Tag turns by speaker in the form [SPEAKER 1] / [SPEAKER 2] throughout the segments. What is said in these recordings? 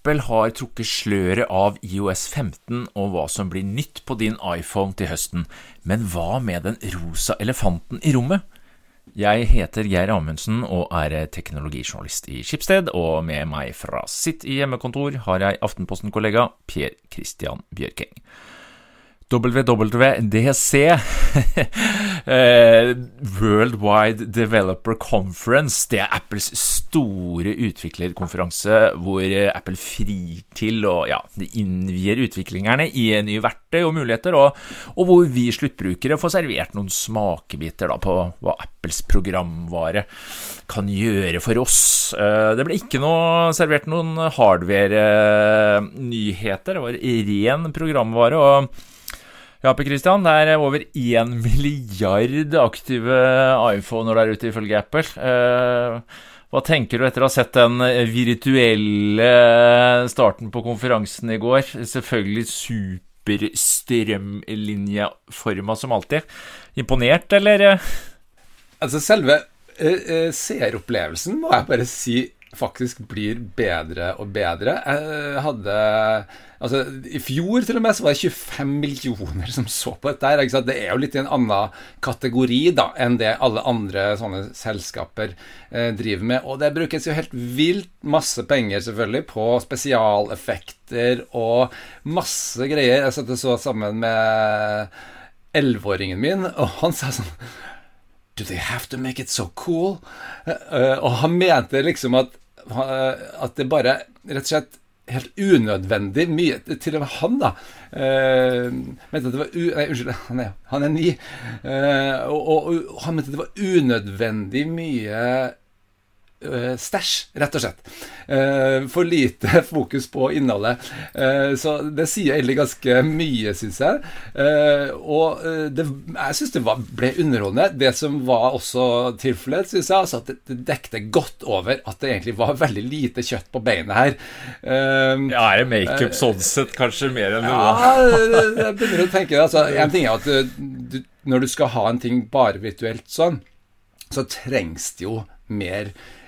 [SPEAKER 1] Apple har trukket sløret av IOS 15 og hva som blir nytt på din iPhone til høsten, men hva med den rosa elefanten i rommet? Jeg heter Geir Amundsen og er teknologijournalist i Skipsted, og med meg fra sitt hjemmekontor har jeg Aftenposten-kollega Per Christian Bjørking. WWDC, eh, Worldwide Developer Conference, det er Apples store utviklerkonferanse hvor Apple frir til og ja, innvier utviklingerne i nye verktøy og muligheter, og, og, hvor vi sluttbrukere får servert noen smakebiter da, på hva Apples programvare kan gjøre for oss. Eh, det ble ikke noe, servert noen hardware-nyheter, det var ren programvare. og ja, Per Christian, det er over én milliard aktive iPhoner der ute, ifølge Apple. Eh, hva tenker du etter å ha sett den virtuelle starten på konferansen i går? Selvfølgelig superstrømlinjeforma som alltid. Imponert, eller?
[SPEAKER 2] Altså, selve uh, seeropplevelsen må jeg bare si faktisk blir bedre og bedre. Jeg hadde Altså, I fjor til og med så var det 25 millioner som så på dette. her? Det er jo litt i en annen kategori da, enn det alle andre sånne selskaper eh, driver med. Og det brukes jo helt vilt masse penger selvfølgelig på spesialeffekter og masse greier. Jeg satt og så sammen med elleveåringen min, og han sa sånn Do they have to make it so cool? Uh, og han mente liksom at at det bare rett og slett helt unødvendig mye Til og med han, da. Uh, mente at det var u Nei, unnskyld, han er, han er ni. Uh, og, og, og, han mente det var unødvendig mye stæsj, rett og slett. Uh, for lite fokus på innholdet. Uh, så det sier egentlig ganske mye, syns jeg. og det, jeg syns det ble underholdende. Det som var også tilfellet, syns jeg, altså at det, dekte godt over at det egentlig var veldig lite kjøtt på beinet her.
[SPEAKER 1] ja, er det makeup sånn sett kanskje mer enn
[SPEAKER 2] noe? Ja, jeg begynner å tenke det. Altså, en ting er at du, når du skal ha en ting bare virtuelt sånn, så trengs det jo mer Eh,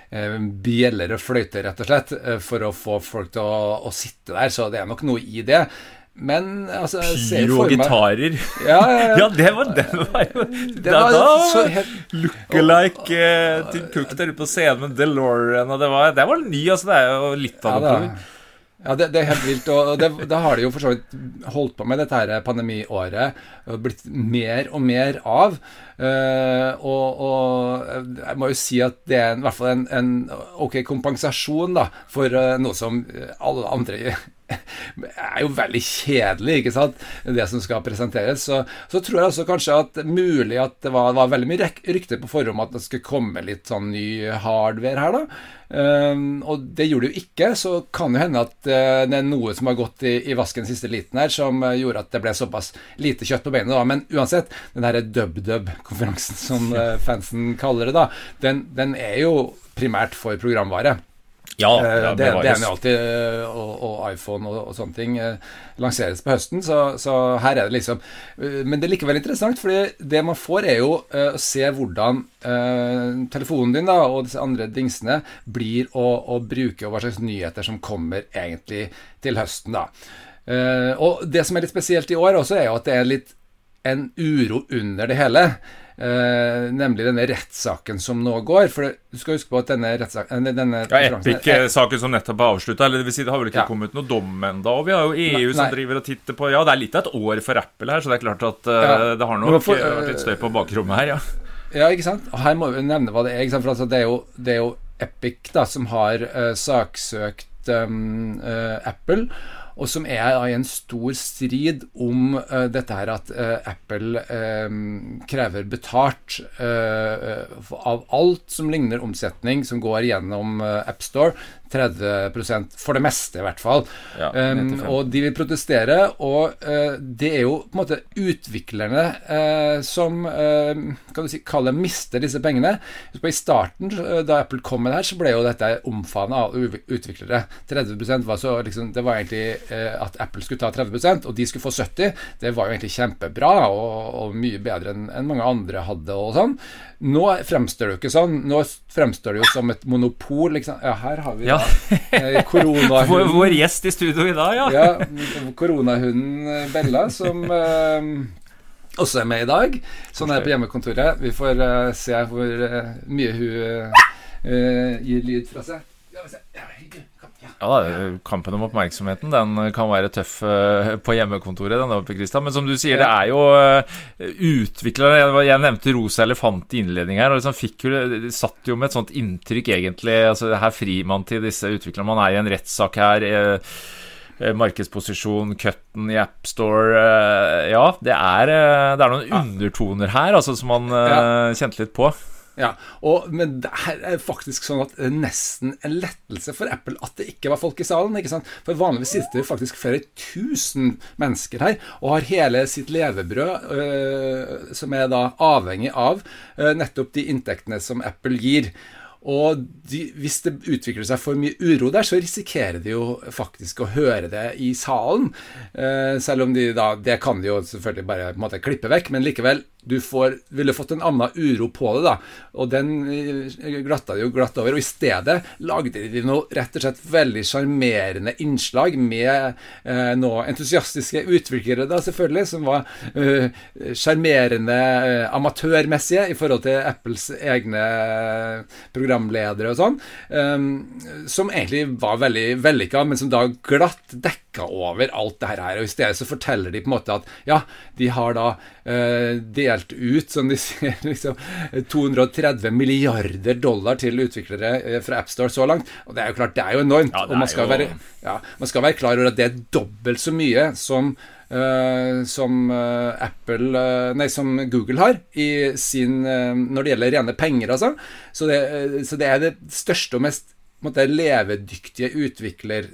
[SPEAKER 2] bjeller og fløyter, rett og slett, eh, for å få folk til å, å sitte der. Så det er nok noe i det. Men altså
[SPEAKER 1] Pyro og gitarer.
[SPEAKER 2] Ja, ja, ja.
[SPEAKER 1] ja, det var den var jo Det var da, så helt Lookalike uh, Tim Cook der ute på scenen med DeLorean, og det var, det var ny, altså. Det er jo litt av
[SPEAKER 2] noe. Ja, det, det, er helt vilt. Og det, det har de jo for så vidt holdt på med dette her pandemiåret. Blitt mer og mer av. Uh, og, og, jeg må jo si at det er i hvert fall en, en ok kompensasjon da, for uh, noe som alle andre er jo veldig kjedelig, ikke sant, det som skal presenteres. Så, så tror jeg også kanskje at mulig at det var, var veldig mye rykter på forhånd om at det skulle komme litt sånn ny hardware her, da. Um, og det gjorde det jo ikke, så kan det hende at uh, det er noe som har gått i, i vasken siste liten her, som uh, gjorde at det ble såpass lite kjøtt på beinet. da, Men uansett, den herre dub-dub-konferansen som uh, fansen kaller det, da, den, den er jo primært for programvare.
[SPEAKER 1] Ja, ja
[SPEAKER 2] det, det, er jo alltid. Og, og iPhone og, og, sånne ting lanseres på høsten, så, så, her er det liksom Men det er likevel interessant, fordi det man får, er jo å se hvordan telefonen din da, og disse andre dingsene blir å, å, bruke, og hva slags nyheter som kommer egentlig til høsten. da. Og det som er litt spesielt i år også, er jo at det er litt en uro under det hele. Uh, nemlig denne rettssaken som nå går. For du skal huske på at denne rettssaken
[SPEAKER 1] Ja, Epic-saken som nettopp er avslutta. Eller det vil si, det har vel ikke ja. kommet noe dom ennå. Og vi har jo EU nei, som driver og titter på Ja, det er litt av et år for Apple her, så det er klart at uh, ja. det har nok for, uh, vært litt støy på bakrommet her, ja.
[SPEAKER 2] Ja, ikke sant. Og her må vi nevne hva det er. For altså, det, er jo, det, er jo, Epic da, som har saksøkt um, Apple og som er i en stor strid om uh, dette her at uh, Apple um, krever betalt uh, av alt som ligner omsetning som går gjennom AppStore. 30% for det meste, i hvert fall. Ja, um, og de vil protestere, og det er jo på en måte utviklerne som kan du si, kaller mister disse pengene. I starten, da Apple kom med det her, så ble jo dette omfavna av utviklere. 30% var så liksom, Det var egentlig at Apple skulle ta 30% og de skulle få 70 det var jo egentlig kjempebra og, og mye bedre enn en mange andre hadde. og sånn. Nå fremstår det jo ikke sånn. Nå fremstår det jo som et monopol. Liksom. Ja, her har vi
[SPEAKER 1] ja,
[SPEAKER 2] Eh, Koronahunden
[SPEAKER 1] Vår, vår gjest i studio i dag, ja.
[SPEAKER 2] Ja, koronahunden Bella, som eh, også er med i dag. Sånn er det på hjemmekontoret. Vi får eh, se hvor eh, mye hun eh, gir lyd fra seg. Ja, vi ser. Ja, ja.
[SPEAKER 1] Kampen om oppmerksomheten Den kan være tøff eh, på hjemmekontoret. Den oppe, Christian. Men som du sier, det er jo eh, utviklere Jeg, nevnte Rosa elefant i innledningen her. og liksom fikk jo, satt jo med et sånt inntrykk, egentlig. altså Her frir man til disse utviklerne. Man er i en rettssak her. eh, eh, Markedsposisjon, cutten i AppStore eh, Ja, det er, eh, det er noen undertoner her altså, som man eh, kjente litt på.
[SPEAKER 2] Ja, og, Men det er faktisk sånn at det er nesten en lettelse for Apple at det ikke var folk i salen. ikke sant? For vanligvis sitter det faktisk flere tusen mennesker her og har hele sitt levebrød, øh, som er da avhengig av øh, nettopp de inntektene som Apple gir. Og de, hvis det utvikler seg for mye uro der, så risikerer de jo faktisk å høre det i salen. Eh, selv om de da Det kan de jo selvfølgelig bare på en måte klippe vekk, men likevel du får, ville fått en annen uro på det, da. Og den eh, glatta de jo glatt over. Og i stedet lagde de noe rett og slett veldig sjarmerende innslag med eh, noe entusiastiske utviklere, da selvfølgelig, som var sjarmerende eh, amatørmessige i forhold til Apples egne programledere og sånn. Som egentlig var veldig vellykka, men som da glatt dekka over alt det her. Og i stedet så forteller de på en måte at ja, de har da eh, delt ut, som de sier, liksom 230 milliarder dollar til utviklere eh, fra AppStore så langt. Og det er jo klart, det er jo enormt.
[SPEAKER 1] Ja, det
[SPEAKER 2] og man
[SPEAKER 1] er
[SPEAKER 2] skal,
[SPEAKER 1] jo-
[SPEAKER 2] være, ja, man skal være klar over at det er dobbelt så mye som uh, som eh, Apple uh, Nei, som Google har i sin uh, når det gjelder rene penger, altså. Så det, så det er det største og mest måtte, levedyktige utvikler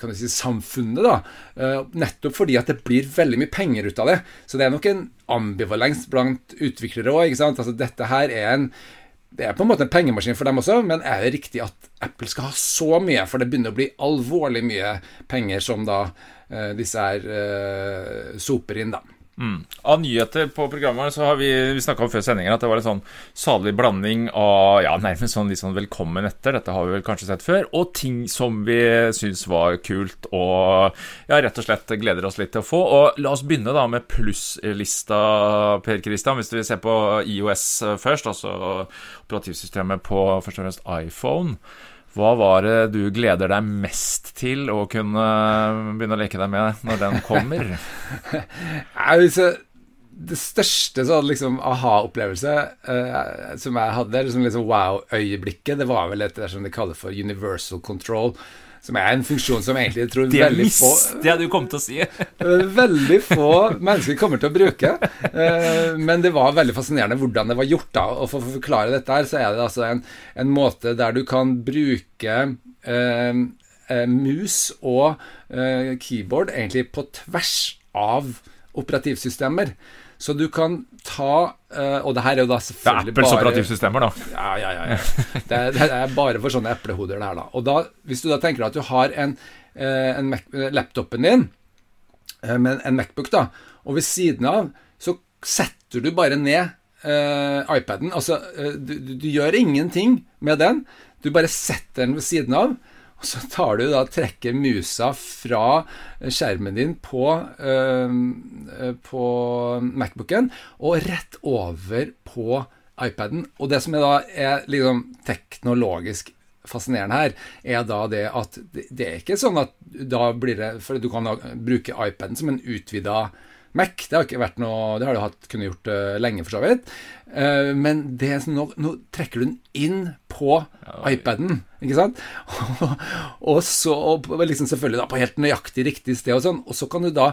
[SPEAKER 2] kan du si, samfunnet, da. Eh, nettopp fordi at det blir veldig mye penger ut av det. Så det er nok en ambivalens blant utviklere òg. Altså, dette her er en det er på en måte en pengemaskin for dem også, men er det riktig at Apple skal ha så mye? For det begynner å bli alvorlig mye penger som da eh, disse her eh, soper inn, da.
[SPEAKER 1] Mm. Av nyheter på programmet så har vi, vi snakka om før sendingen at det var en sånn salig blanding av ja, nærmest sånn litt sånn velkommen etter, dette har vi vel kanskje sett før, og ting som vi syns var kult og ja, rett og slett gleder oss litt til å få. Og la oss begynne da med plusslista, Per Kristian, hvis vi ser på IOS først, altså operativsystemet på først og fremst iPhone. Hva var det du gleder deg mest til å kunne begynne å leke deg med når den kommer?
[SPEAKER 2] Det største sånn liksom aha-opplevelse uh, som jeg hadde, liksom, som liksom wow-øyeblikket, det var vel et som de kaller for universal control. Som er en funksjon som egentlig jeg tror
[SPEAKER 1] Det
[SPEAKER 2] veldig få
[SPEAKER 1] Det du kom til å si.
[SPEAKER 2] Veldig få mennesker kommer til å bruke. Eh, Men det var veldig fascinerende hvordan det var gjort. da Og For å forklare dette her, så er det altså en, en måte der du kan bruke eh, eh, mus og eh, keyboard egentlig på tvers av operativsystemer. Så du kan ta eh, Og det her er jo da selvfølgelig bare
[SPEAKER 1] Det er Apples
[SPEAKER 2] bare
[SPEAKER 1] operativsystemer, da.
[SPEAKER 2] ja, ja, ja. ja. Det, er, det er bare for sånne eplehoder, det her, da. Og da, hvis du da tenker at du har en, eh, en Mac, laptopen din eh, med en Macbook, da, og ved siden av så setter du bare ned Uh, iPaden. Altså, eh, du, du, du gjør ingenting med den. Du bare setter den ved siden av. Og så tar du da trekker musa fra skjermen din på, eh, på Macbooken og rett over på iPaden. Og det som er da er liksom teknologisk fascinerende her, er da det at det, er ikke sånn at da blir det For du kan bruke iPaden som en utvida Mac. Det har ikke vært noe Det har du hatt, kunne gjort uh, lenge, for så vidt. Uh, men det sånn, nå, nå trekker du den inn på iPaden, ikke sant? og så og liksom selvfølgelig da på helt nøyaktig riktig sted og sånn. Og så kan du da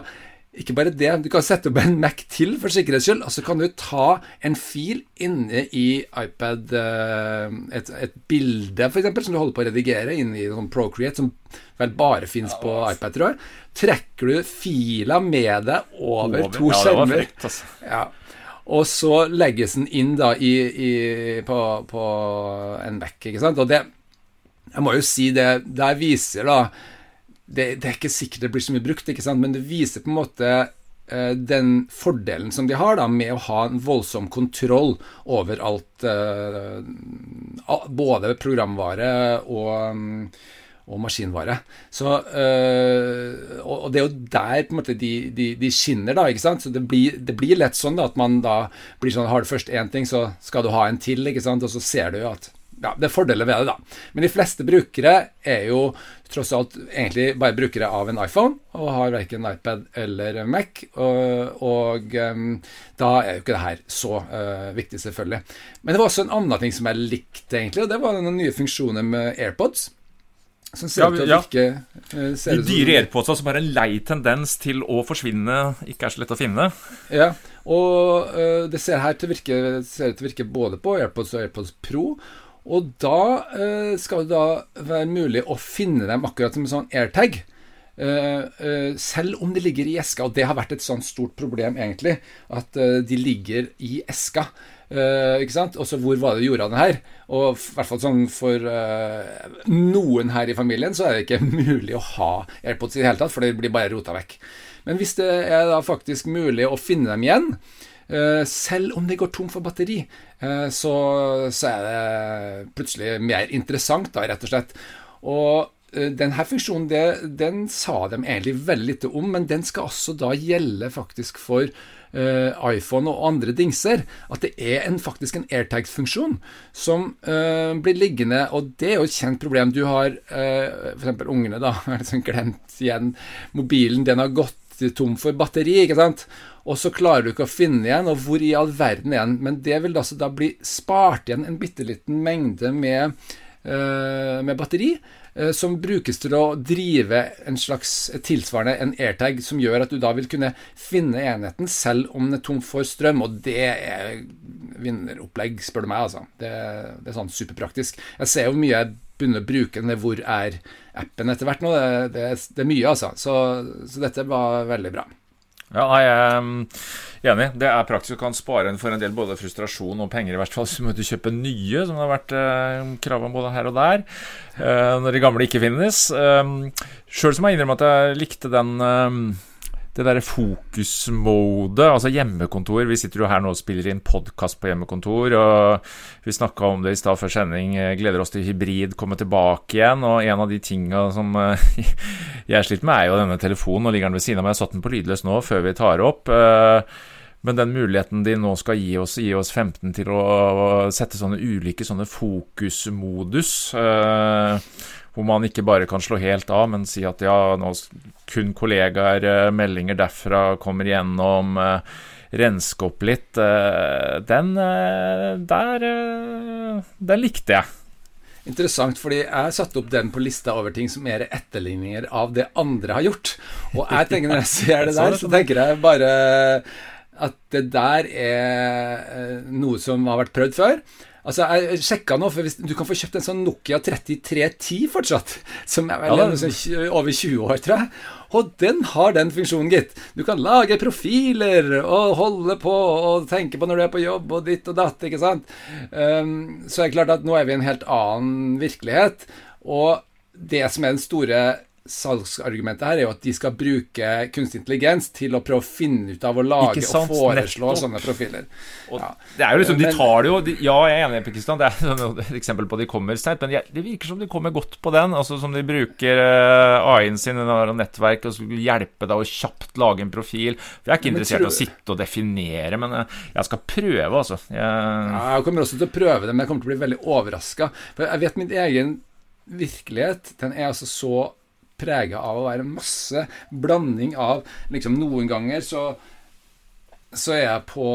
[SPEAKER 2] ikke bare det, du kan sette opp en Mac til for sikkerhets skyld, og så kan du ta en fil inne i iPad, eh, et, et bilde f.eks., som du holder på å redigere inne i sånn Procreate, som vel bare fins på iPad, tror jeg. Trekker du fila med deg over, to
[SPEAKER 1] ja, det var
[SPEAKER 2] skjermer.
[SPEAKER 1] frekt, altså.
[SPEAKER 2] Ja. Og så legges den inn da i, i, på, på en Mac, ikke sant. Og det Jeg må jo si det Der viser da det, det er ikke sikkert det blir så mye brukt, men det viser på en måte eh, den fordelen som de har da med å ha en voldsom kontroll over alt eh, både programvare og, og maskinvare. Så, øh, og det er jo der måte de, de, de skinner, da. Så det blir, det blir lett sånn da, at man da blir sånn Har du først én ting, så skal du ha en til, og så ser du jo at ja, det er fordeler ved det, da. Men de fleste brukere er jo tross alt egentlig bare brukere av en iPhone, og har verken iPad eller Mac. Og, og um, da er jo ikke det her så uh, viktig, selvfølgelig. Men det var også en annen ting som jeg likte, egentlig, og det var noen nye funksjoner med AirPods.
[SPEAKER 1] Som ser ja, ut til å virke ja. De dyre AirPodsa som har en lei tendens til å forsvinne, ikke er så lett å finne.
[SPEAKER 2] Ja, og uh, det ser her til å virke, ser til å virke både på AirPods og AirPods Pro. Og da eh, skal det da være mulig å finne dem akkurat som en sånn airtag. Uh, uh, selv om de ligger i eska, og det har vært et sånt stort problem, egentlig, at uh, de ligger i eska. ikke sant? Og så hvor var det du gjorde av den her? Og i hvert fall sånn for noen her i familien så er det ikke mulig å ha AirPods i det hele tatt, for det blir bare rota vekk. Men hvis det er da faktisk mulig å finne dem igjen, Eh, selv om det går tom for batteri, eh, så, så, er det plutselig mer interessant, da, rett og slett. Og eh, denne funksjonen det, den sa de egentlig veldig lite om, men den skal også da gjelde faktisk for iPhone og andre dingser. At det er en, faktisk en AirTag-funksjon som uh, blir liggende, og det er jo et kjent problem. Du har uh, f.eks. ungene, da, har liksom glemt igjen mobilen, den har gått tom for batteri, ikke sant og så klarer du ikke å finne igjen, og hvor i all verden igjen? Men det vil altså da bli spart igjen en bitte liten mengde med, uh, med batteri. Uh, som brukes til å drive en slags tilsvarende en airtag, som gjør at du da vil kunne finne enheten selv om den er tom for strøm. Og det er vinneropplegg, spør du meg. altså. Det, det er sånn superpraktisk. Jeg ser jo mye jeg begynner å bruke den Hvor er-appen etter hvert nå. Det, det, det, er mye, altså. Så, så dette var veldig bra.
[SPEAKER 1] Ja, jeg er um, enig. Det er praktisk og kan spare en for en del både frustrasjon og penger, i hvert fall. hvis du måtte kjøpe nye, som det har vært eh, krav om både her og der, eh, når de gamle ikke finnes. Eh, Sjøl må jeg innrømme at jeg likte den um, det derre fokusmode, altså hjemmekontor Vi sitter jo her nå og spiller inn podkast på hjemmekontor, og vi snakka om det i stad før sending. Gleder oss til hybrid, komme tilbake igjen. Og en av de tinga som eh, jeg sliter med, er jo denne telefonen. Og ligger den ved siden av meg. Jeg har satt den på lydløs nå før vi tar opp. Men den muligheten de nå skal gi oss, gi oss 15 til å sette sånne ulike sånne fokusmodus eh, hvor man ikke bare kan slå helt av, men si at ja, nå kun kollegaer, eh, meldinger derfra kommer igjennom, eh, renske opp litt. Eh, den der Den likte jeg.
[SPEAKER 2] Interessant, fordi jeg satte opp den på lista over ting som er etterligninger av det andre har gjort. Og jeg tenker når jeg ser det der, så tenker jeg bare at det der er noe som har vært prøvd før. Altså, jeg sjekka nå, for hvis, du kan få kjøpt en sånn Nokia 3310 fortsatt. Som er vel ja, sånn, over 20 år, tror jeg. Og den har den funksjonen, gitt. Du kan lage profiler og holde på og tenke på når du er på jobb og ditt og datt, ikke sant. Um, så er det klart at nå er vi i en helt annen virkelighet. Og det som er den store salgsargumentet her er jo at de skal bruke kunstig intelligens til å prøve å finne ut av å lage og foreslå Nettopp. sånne profiler.
[SPEAKER 1] Ja. Det er jo liksom, De tar det jo de, Ja, jeg er enig, Pakistan, det er sånn et eksempel på at de kommer sterkt, men det virker som de kommer godt på den. altså Som de bruker uh, AI-en sin og nettverk og skulle hjelpe deg å kjapt lage en profil. For Jeg er ikke interessert i å sitte og definere, men uh, jeg skal prøve, altså.
[SPEAKER 2] Jeg... Ja, jeg kommer også til å prøve det, men jeg kommer til å bli veldig overraska. For jeg vet min egen virkelighet, den er altså så prega av å være masse blanding av liksom Noen ganger så så er jeg på,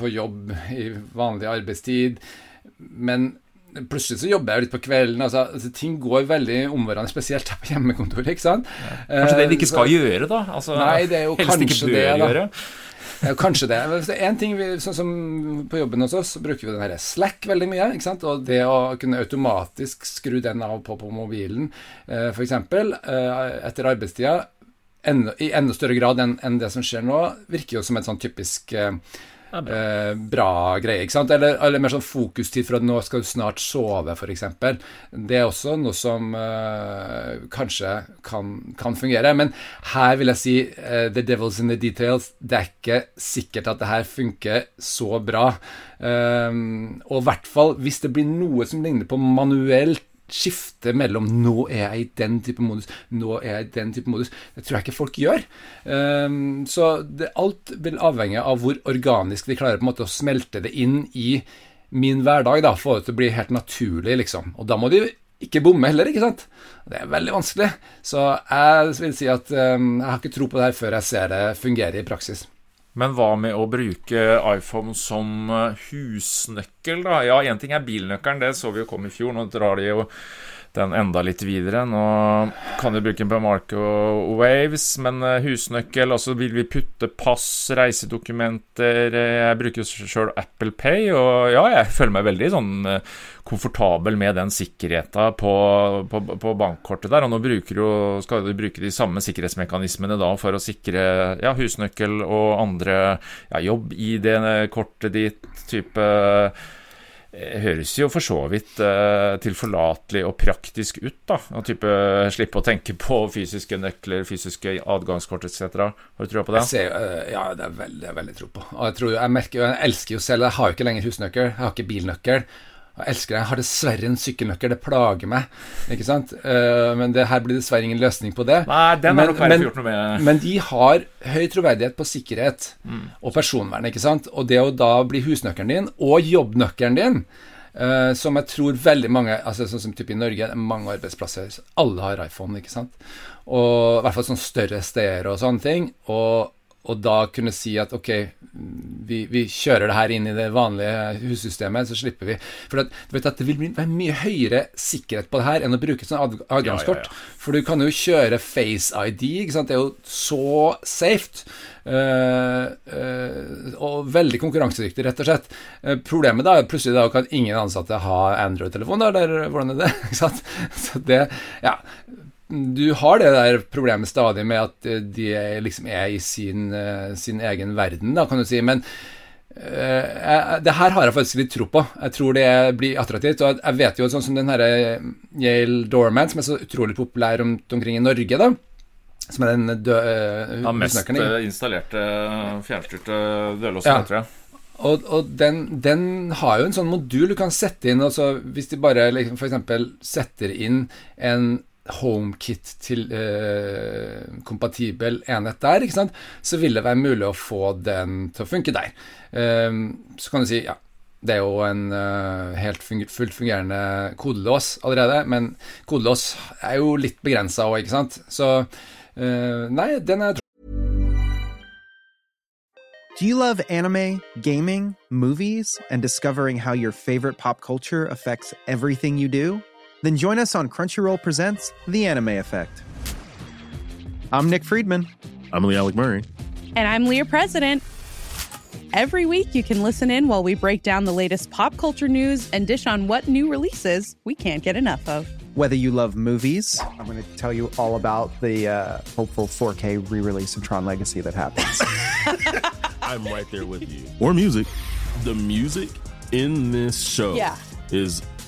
[SPEAKER 2] på jobb i vanlig arbeidstid, men plutselig så jobber jeg litt på kvelden. Altså, altså, ting går veldig om hverandre, spesielt her på hjemmekontoret. ikke sant? Ja.
[SPEAKER 1] Kanskje det vi ikke skal så, gjøre, da? Altså,
[SPEAKER 2] nei, det er jo
[SPEAKER 1] helst
[SPEAKER 2] kanskje
[SPEAKER 1] ikke bør det, gjøre.
[SPEAKER 2] Ja, kanskje det. En ting vi, sånn som På jobben hos oss bruker vi den her Slack veldig mye. ikke sant? Og det å kunne automatisk skru den av og på på mobilen, eh, f.eks. Eh, etter arbeidstida, i enda større grad enn, det som skjer nå, virker jo som et sånn typisk eh, bra. Eh, bra greie. ikke sant? Eller, eller, mer sånn fokustid for at nå skal du snart sove, f.eks. Det er også noe som eh, kanskje kan, kan, fungere. Men her vil jeg si eh, the devil's in the details. Det er ikke sikkert at det her funker så bra. Um, og i hvert fall hvis det blir noe som ligner på manuelt skifte mellom 'nå er jeg i den type modus', 'nå er jeg i den type modus'. Det tror jeg ikke folk gjør. Um, så det, alt vil avhenge av hvor organisk vi klarer på en måte å smelte det inn i min hverdag. da, Få det til å bli helt naturlig, liksom. Og da må de ikke bomme heller, ikke sant? Det er veldig vanskelig. Så jeg vil si at um, jeg har ikke tro på det her før jeg ser det fungere i praksis.
[SPEAKER 1] Men hva med å bruke iPhone som eh, husnøkkel, da? Ja, én ting er bilnøkkelen, det så vi jo kom i fjor. Nå drar de jo den enda litt videre. Nå kan du bruke den på Marco Waves, men eh, husnøkkel, altså vil vi putte pass, reisedokumenter eh, Jeg bruker sjøl Apple Pay, og ja, jeg føler meg veldig sånn eh, komfortabel med den sikkerheten på, på, på bankkortet der. Og nå jo, skal du bruke de samme sikkerhetsmekanismene da for å sikre ja, husnøkkel og andre ja, jobb-ID-kortet ditt, type høres jo for så vidt eh, tilforlatelig og praktisk ut. da, og type Slippe å tenke på fysiske nøkler, fysiske adgangskort etc. Har du trua på det?
[SPEAKER 2] Ser, uh, ja, det er veldig, veldig tro på. Og jeg, tror, jeg, merker, jeg elsker jo selv Jeg har jo ikke lenger husnøkkel, jeg har ikke bilnøkkel. Jeg elsker deg. Jeg har dessverre en sykkelnøkkel. Det plager meg. Ikke sant? Uh, men det her blir dessverre ingen løsning på det.
[SPEAKER 1] Nei, den men, er men, gjort noe med.
[SPEAKER 2] men de har høy troverdighet på sikkerhet mm. og personvern. ikke sant? Og det å da bli husnøkkelen din, og jobbnøkkelen din, uh, som jeg tror veldig mange altså Sånn som type i Norge, mange arbeidsplasser Alle har iPhone, ikke sant? Og i hvert fall sånn større steder og sånne ting. Og og da kunne si at ok, vi, vi, kjører det her inn i det vanlige hussystemet, så slipper vi. For at, du vet at det vil være mye høyere sikkerhet på det her enn å bruke sånn adgangskort. Ja, ja, ja. For du kan jo kjøre Face ID, ikke sant? det er jo så safe. Uh, uh, og veldig konkurransedyktig, rett og slett. Uh, problemet da er plutselig da at ingen ansatte har Android-telefon, eller hvordan er det? Ikke sant? Så det, ja du har det der problemet stadig med at eh, de liksom er i sin, eh, sin egen verden, da, kan du si. Men uh, det her har jeg faktisk litt tro på. Jeg tror det blir attraktivt. Og jeg vet jo sånn som den herre Yale Doorman, som er så utrolig populær rundt omkring i Norge, da. Som er den dø, uh,
[SPEAKER 1] ja, mest installerte fjernstyrte dørlåsen, ja. tror jeg.
[SPEAKER 2] Og, og den, den, har jo en sånn modul du kan sette inn. Altså hvis de bare liksom, f.eks. setter inn en HomeKit til eh, enhet der, ikke sant? så vil det være mulig å få den til å funke der. Eh, så kan du si ja, det er jo en eh, helt funger fullt fungerende kodelås allerede, men kodelås er jo litt begrensa òg, ikke sant. Så uh, nei, den er
[SPEAKER 3] Do you love anime, gaming, movies, and discovering how your favorite pop culture affects everything you do? Then join us on Crunchyroll Presents The Anime Effect. I'm Nick Friedman.
[SPEAKER 4] I'm Lee Alec Murray.
[SPEAKER 5] And I'm Leah President. Every week, you can listen in while we break down the latest pop culture news and dish on what new releases we can't get enough of.
[SPEAKER 3] Whether you love movies, I'm going to tell you all about the uh, hopeful 4K re release of Tron Legacy that happens.
[SPEAKER 4] I'm right there with you. Or music. The music in this show yeah. is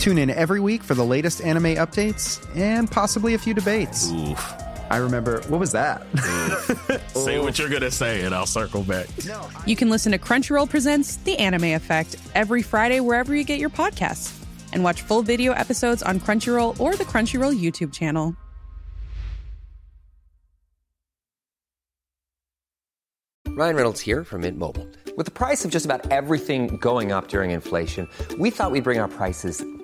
[SPEAKER 3] Tune in every week for the latest anime updates and possibly a few debates.
[SPEAKER 4] Oof.
[SPEAKER 3] I remember, what was that?
[SPEAKER 4] say what you're going to say, and I'll circle back.
[SPEAKER 5] You can listen to Crunchyroll Presents The Anime Effect every Friday wherever you get your podcasts, and watch full video episodes on Crunchyroll or the Crunchyroll YouTube channel.
[SPEAKER 6] Ryan Reynolds here from Mint Mobile. With the price of just about everything going up during inflation, we thought we'd bring our prices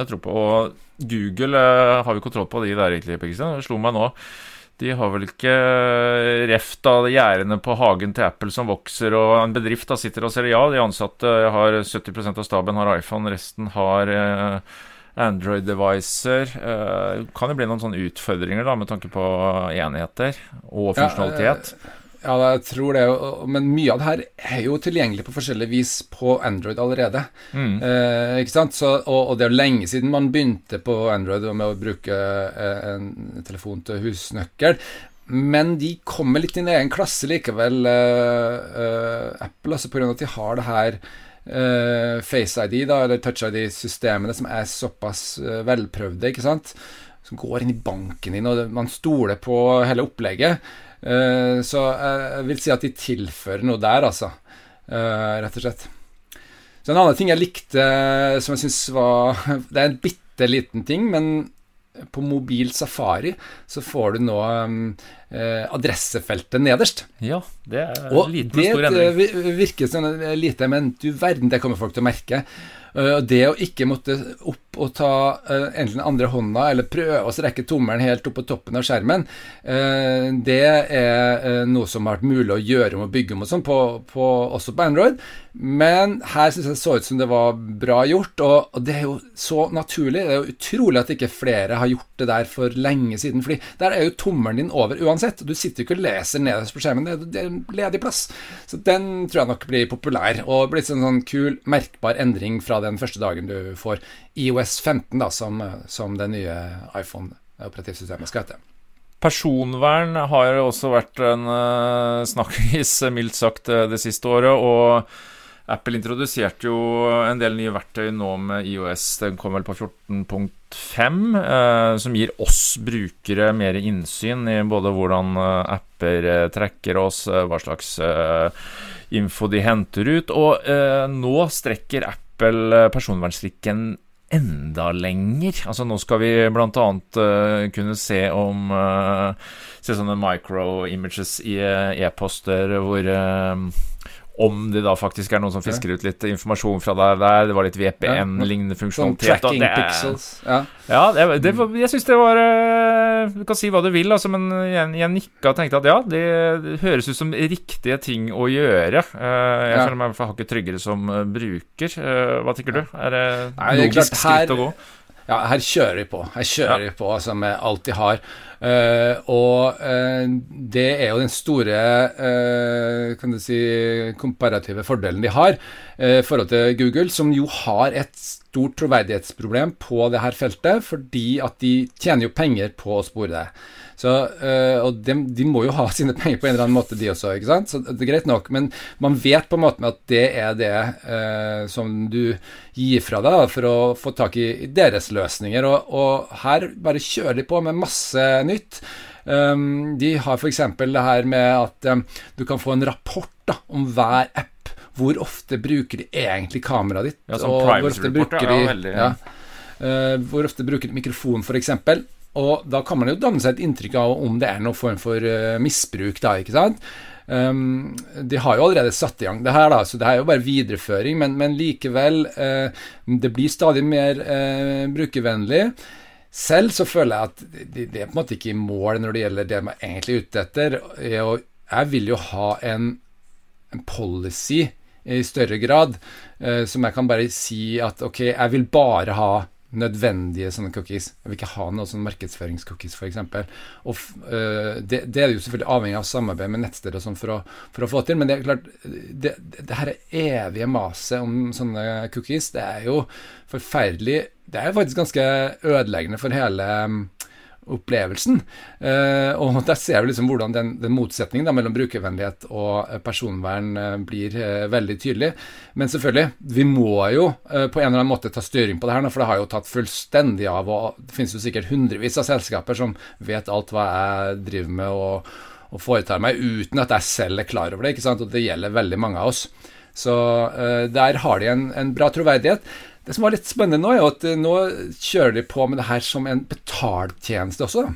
[SPEAKER 1] Jeg tror på og Google eh, har vi kontroll på de der, egentlig. Det slo meg nå. De har vel ikke eh, reft av gjerdene på hagen til Apple som vokser, og en bedrift da sitter og ser Ja, de ansatte har 70% av staben har iPhone, resten har eh, Android-devicer. Eh, kan det bli noen sånne utfordringer da, med tanke på enheter og funksjonalitet?
[SPEAKER 2] Ja, ja, jeg tror det. Men mye av det her er jo tilgjengelig på forskjellig vis på Android allerede. Mm. Eh, ikke sant? Så, og, og, det er jo lenge siden man begynte på Android med å bruke eh, en telefon til husnøkkel. Men de kommer litt i en egen klasse likevel, eh, eh Apple, altså pga. at de har det her eh, Face ID, da, eller Touch ID-systemene, som er såpass eh, velprøvde, ikke sant. Som går inn i banken din, og man stoler på hele opplegget. Eh, så jeg vil si at de tilfører noe der, altså. Eh, rett og slett. Så en annen ting jeg likte, som jeg syns var Det er en bitte liten ting, men på mobil safari så får du nå eh, adressefeltet nederst.
[SPEAKER 1] Ja, det er og liten og stor
[SPEAKER 2] endring. Det virker som lite, men du verden, det kommer folk til å merke. Uh, det å ikke måtte opp og ta uh, enten andre hånda eller prøve å strekke tommelen helt opp på toppen av skjermen, uh, det er noe som har vært mulig å gjøre om å bygge om og sånn, også på Android. Men her syns jeg det så ut som det var bra gjort, og, og, det er jo så naturlig. Det er jo utrolig at ikke flere har gjort det der for lenge siden, fordi der er jo tommelen din over uansett. Du sitter jo ikke og leser nederst på skjermen, det, det er en ledig plass. Så den tror jeg nok blir populær, og blir en sånn kul, merkbar endring fra den første dagen du får IOS 15, da, som, som det nye iPhone-operativsystemet skal hete.
[SPEAKER 1] Personvern har også vært en uh, snakkis, mildt sagt, eh, det siste året. og Apple introduserte jo en del nye verktøy nå med IOS. Den kom vel på 14.5, uh, som gir oss brukere mer innsyn i både hvordan eh, apper eh, trekker oss, eh, hva slags info de henter ut. Og nå strekker Apple personvernstrikken enda lenger. Altså Nå skal vi bl.a. Uh, kunne se om uh, Se sånne micro-images i e-poster hvor uh, om det da faktisk er noen som fisker ut litt informasjon fra deg der. Det var litt VPN-lignende funksjonalitet.
[SPEAKER 2] Sånn tracking det, pixels. Ja,
[SPEAKER 1] ja det, det, jeg syns det var eh, Du kan si hva du vil, altså, men jeg, jeg nikka og tenkte at ja, det, det, høres ut som riktige ting å gjøre. Eh, jeg føler meg hakket tryggere som eh, bruker. Hva tenker du? Er det logisk skritt å gå?
[SPEAKER 2] Ja, her kjører vi på. Her kjører vi på med alt de har. Uh, og uh, det er jo den store uh, kan du si, komparative fordelen de har i forhold til Google, som jo har et stort troverdighetsproblem på det her feltet, fordi at de tjener jo penger på å spore det. Så, øh, og de, de, må jo ha sine penger på en eller annen måte, de også. ikke sant? Så det er greit nok, men man vet på en måte at det er det øh, som du gir fra deg da, for å få tak i deres løsninger. Og, og her bare kjører de på med masse nytt. Um, de har f.eks. det her med at um, du kan få en rapport da, om hver app. Hvor ofte bruker de egentlig kameraet ditt?
[SPEAKER 1] Ja, som privacy-rapporter.
[SPEAKER 2] de, ja, veldig. Ja, uh, hvor ofte bruker de mikrofon, f.eks. Og da kan man jo danne seg et inntrykk av om det er noen form for uh, misbruk, da, ikke sant. Um, de har jo allerede satt i gang det her, da, så det er jo bare videreføring, men, men likevel uh, Det blir stadig mer uh, brukervennlig. Selv så føler jeg at det de er på en måte ikke i mål når det gjelder det man egentlig er ute etter. Jeg vil jo ha en, en policy i større grad, uh, som jeg kan bare si at ok, jeg vil bare ha nødvendige sånne cookies. Jeg vil ikke ha noen sånn markedsføringscookies, f.eks. Og uh, det, det, er jo selvfølgelig avhengig av samarbeid med nettsteder og sånn for, for, å få til. Men det er klart, det, det her evige maset om sånne cookies, det er jo forferdelig Det er faktisk ganske ødeleggende for hele opplevelsen. Uh, og der ser vi liksom hvordan den, den motsetningen da, mellom brukervennlighet og eh, personvern uh, blir veldig tydelig. Men selvfølgelig, vi må jo på en eller annen måte ta styring på det her, for det har jo tatt fullstendig av. og Det finnes jo sikkert hundrevis av selskaper som vet alt hva jeg driver med og, og foretar meg, uten at jeg selv er klar over det. ikke sant? Og det gjelder veldig mange av oss. Så der har de en, en bra troverdighet. Det som var litt spennende nå, er at eh, nå kjører de på med det her som en betaltjeneste også.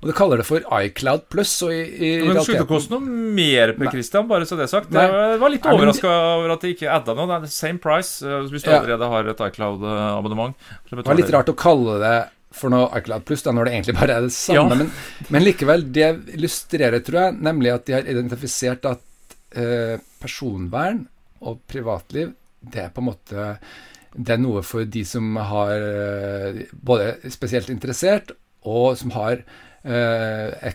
[SPEAKER 2] Og de kaller det for iCloud.
[SPEAKER 1] I, i men det skulle ikke koste noe mer, Per Christian, bare så det er sagt. Nei. Jeg var litt overraska over at de ikke adda noe. Det er same price eh, hvis du ja. allerede har et iCloud-abonnement.
[SPEAKER 2] Det var litt rart å kalle det for noe iCloud Pluss, når det egentlig bare er det samme. Ja. Men, men, likevel, det illustrerer, tror jeg, nemlig at de har identifisert at eh, personvern og privatliv det er på en måte det er noe for de som har eh, både spesielt interessert, og som har eh,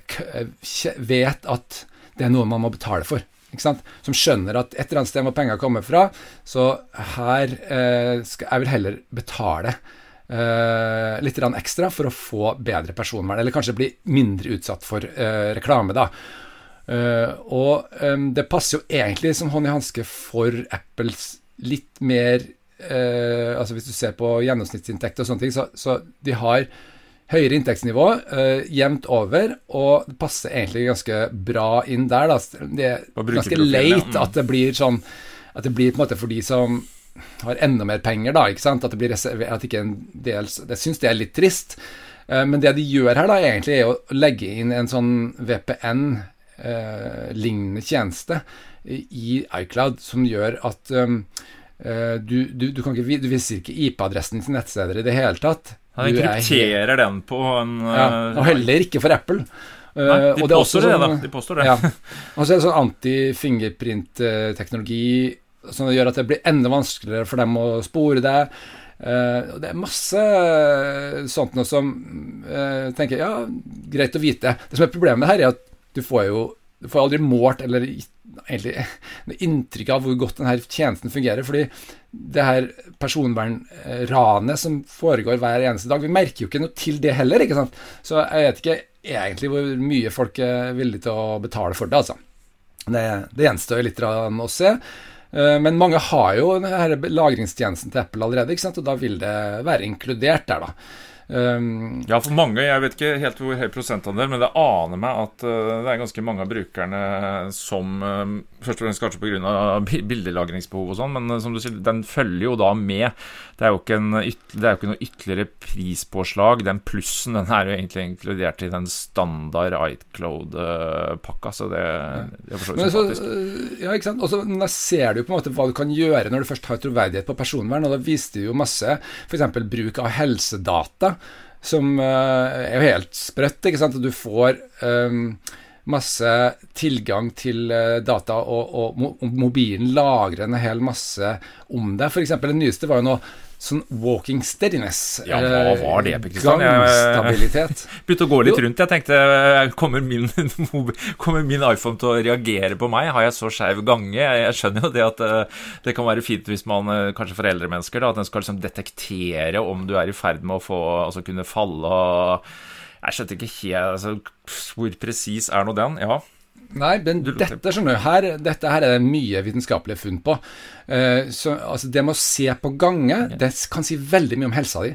[SPEAKER 2] vet at det er noe man må betale for. Som skjønner at et eller annet sted må penger komme fra, så her eh, skal jeg vil heller betale Uh, litt ekstra for å få bedre personvern, eller kanskje bli mindre utsatt for uh, reklame, da. Uh, og um, det passer jo egentlig som hånd i hanske for Apples litt mer eh, altså Hvis du ser på gjennomsnittsinntekt og sånne ting, så, så de har høyere inntektsnivå eh, jevnt over, og det passer egentlig ganske bra inn der. Da. Det er ganske leit at det blir sånn At det blir på en måte for de som har enda mer penger, da, ikke sant? At det blir at ikke en del Jeg syns det er litt trist. Eh, men det de gjør her, da, egentlig er å legge inn en sånn VPN-lignende eh, tjeneste i iCloud som gjør at um, uh, du, du, du, ikke, du, viser ikke IP-adressen til nettsteder i det hele tatt.
[SPEAKER 1] Han krypterer den på en
[SPEAKER 2] ja, Og heller ikke for Apple.
[SPEAKER 1] Nei, de påstår det, sånn, da. De påstår det. Ja.
[SPEAKER 2] Og så er det sånn anti-fingerprint-teknologi som gjør at det blir enda vanskeligere for dem å spore deg. Uh, det er masse sånt noe som uh, tenker ja, greit å vite. Det som er problemet her, er at du får jo du får aldri målt eller gitt egentlig inntrykk av hvor godt denne tjenesten fungerer. fordi det her personvernranet som foregår hver eneste dag Vi merker jo ikke noe til det heller. ikke sant? Så jeg vet ikke egentlig hvor mye folk er villige til å betale for det. altså. Det, det gjenstår litt å se. Eh, men mange har jo denne lagringstjenesten til Apple allerede, ikke sant? og da vil det være inkludert der. da.
[SPEAKER 1] Um, ja, for mange, jeg vet ikke helt hvor høy prosentandel, men det aner meg at uh, det er ganske mange av brukerne som uh, Først og fremst kanskje pga. bildelagringsbehov og sånn, men uh, som du sier, den følger jo da med. Det er jo ikke, en, det er jo ikke noe ytterligere prispåslag. Den plussen den er jo egentlig inkludert i den standard iCloud-pakka, så det, det er for så
[SPEAKER 2] vidt Ja, ikke sant. Og så ser du på en måte hva du kan gjøre når du først har troverdighet på personvern, og da viste du jo masse f.eks. bruk av helsedata som uh, er jo helt sprøtt. ikke sant? Du får um, masse tilgang til uh, data, og, og, mobilen lagrer en hel masse om deg. F.eks. det nyeste var jo nå sånn walking steadiness.
[SPEAKER 1] Ja, hva var det?
[SPEAKER 2] Gangstabilitet.
[SPEAKER 1] Begynte å gå litt rundt. Jeg tenkte kommer min, kommer min, iPhone til å reagere på meg? Har jeg så skeiv gange? Jeg skjønner jo det at eh, det kan være fint hvis man eh, kanskje for eldre mennesker, da, at den skal liksom detektere om du er i ferd med å få, altså kunne falle og Jeg skjønte ikke helt altså, Hvor presis er nå den? Ja.
[SPEAKER 2] Nei, men dette, skjønner du, her, dette her er det mye vitenskapelige funn på. Uh, så, altså, det med å se på gange, det kan si veldig mye om helsa di.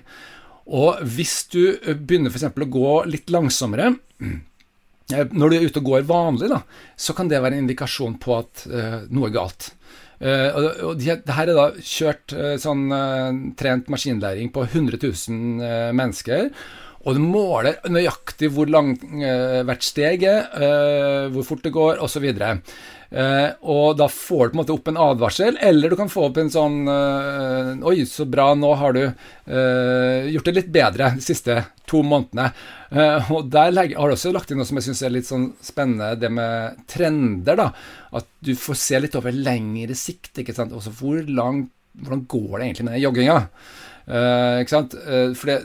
[SPEAKER 2] Og hvis du eh, begynner f.eks. å gå litt langsommere eh, når du er ute og går vanlig, da, så kan det være en indikasjon på at uh, noe er galt. Uh, og de, det her er da kjørt uh, sånn trent maskinlæring på 100 000 mennesker. Og det måler nøyaktig hvor langt eh, hvert steg er, eh, hvor fort det går, osv. Uh, og da får du på en måte opp en advarsel, eller du kan få opp en sånn uh, Oi, så bra, nå har du uh, gjort det litt bedre de siste to månedene. Og der legger, har du også lagt inn noe som jeg syns er litt sånn spennende, det med trender. da, At du får se litt over lengre sikt. ikke sant, Også hvor lang, hvordan går det egentlig med jogginga? ikke sant, For det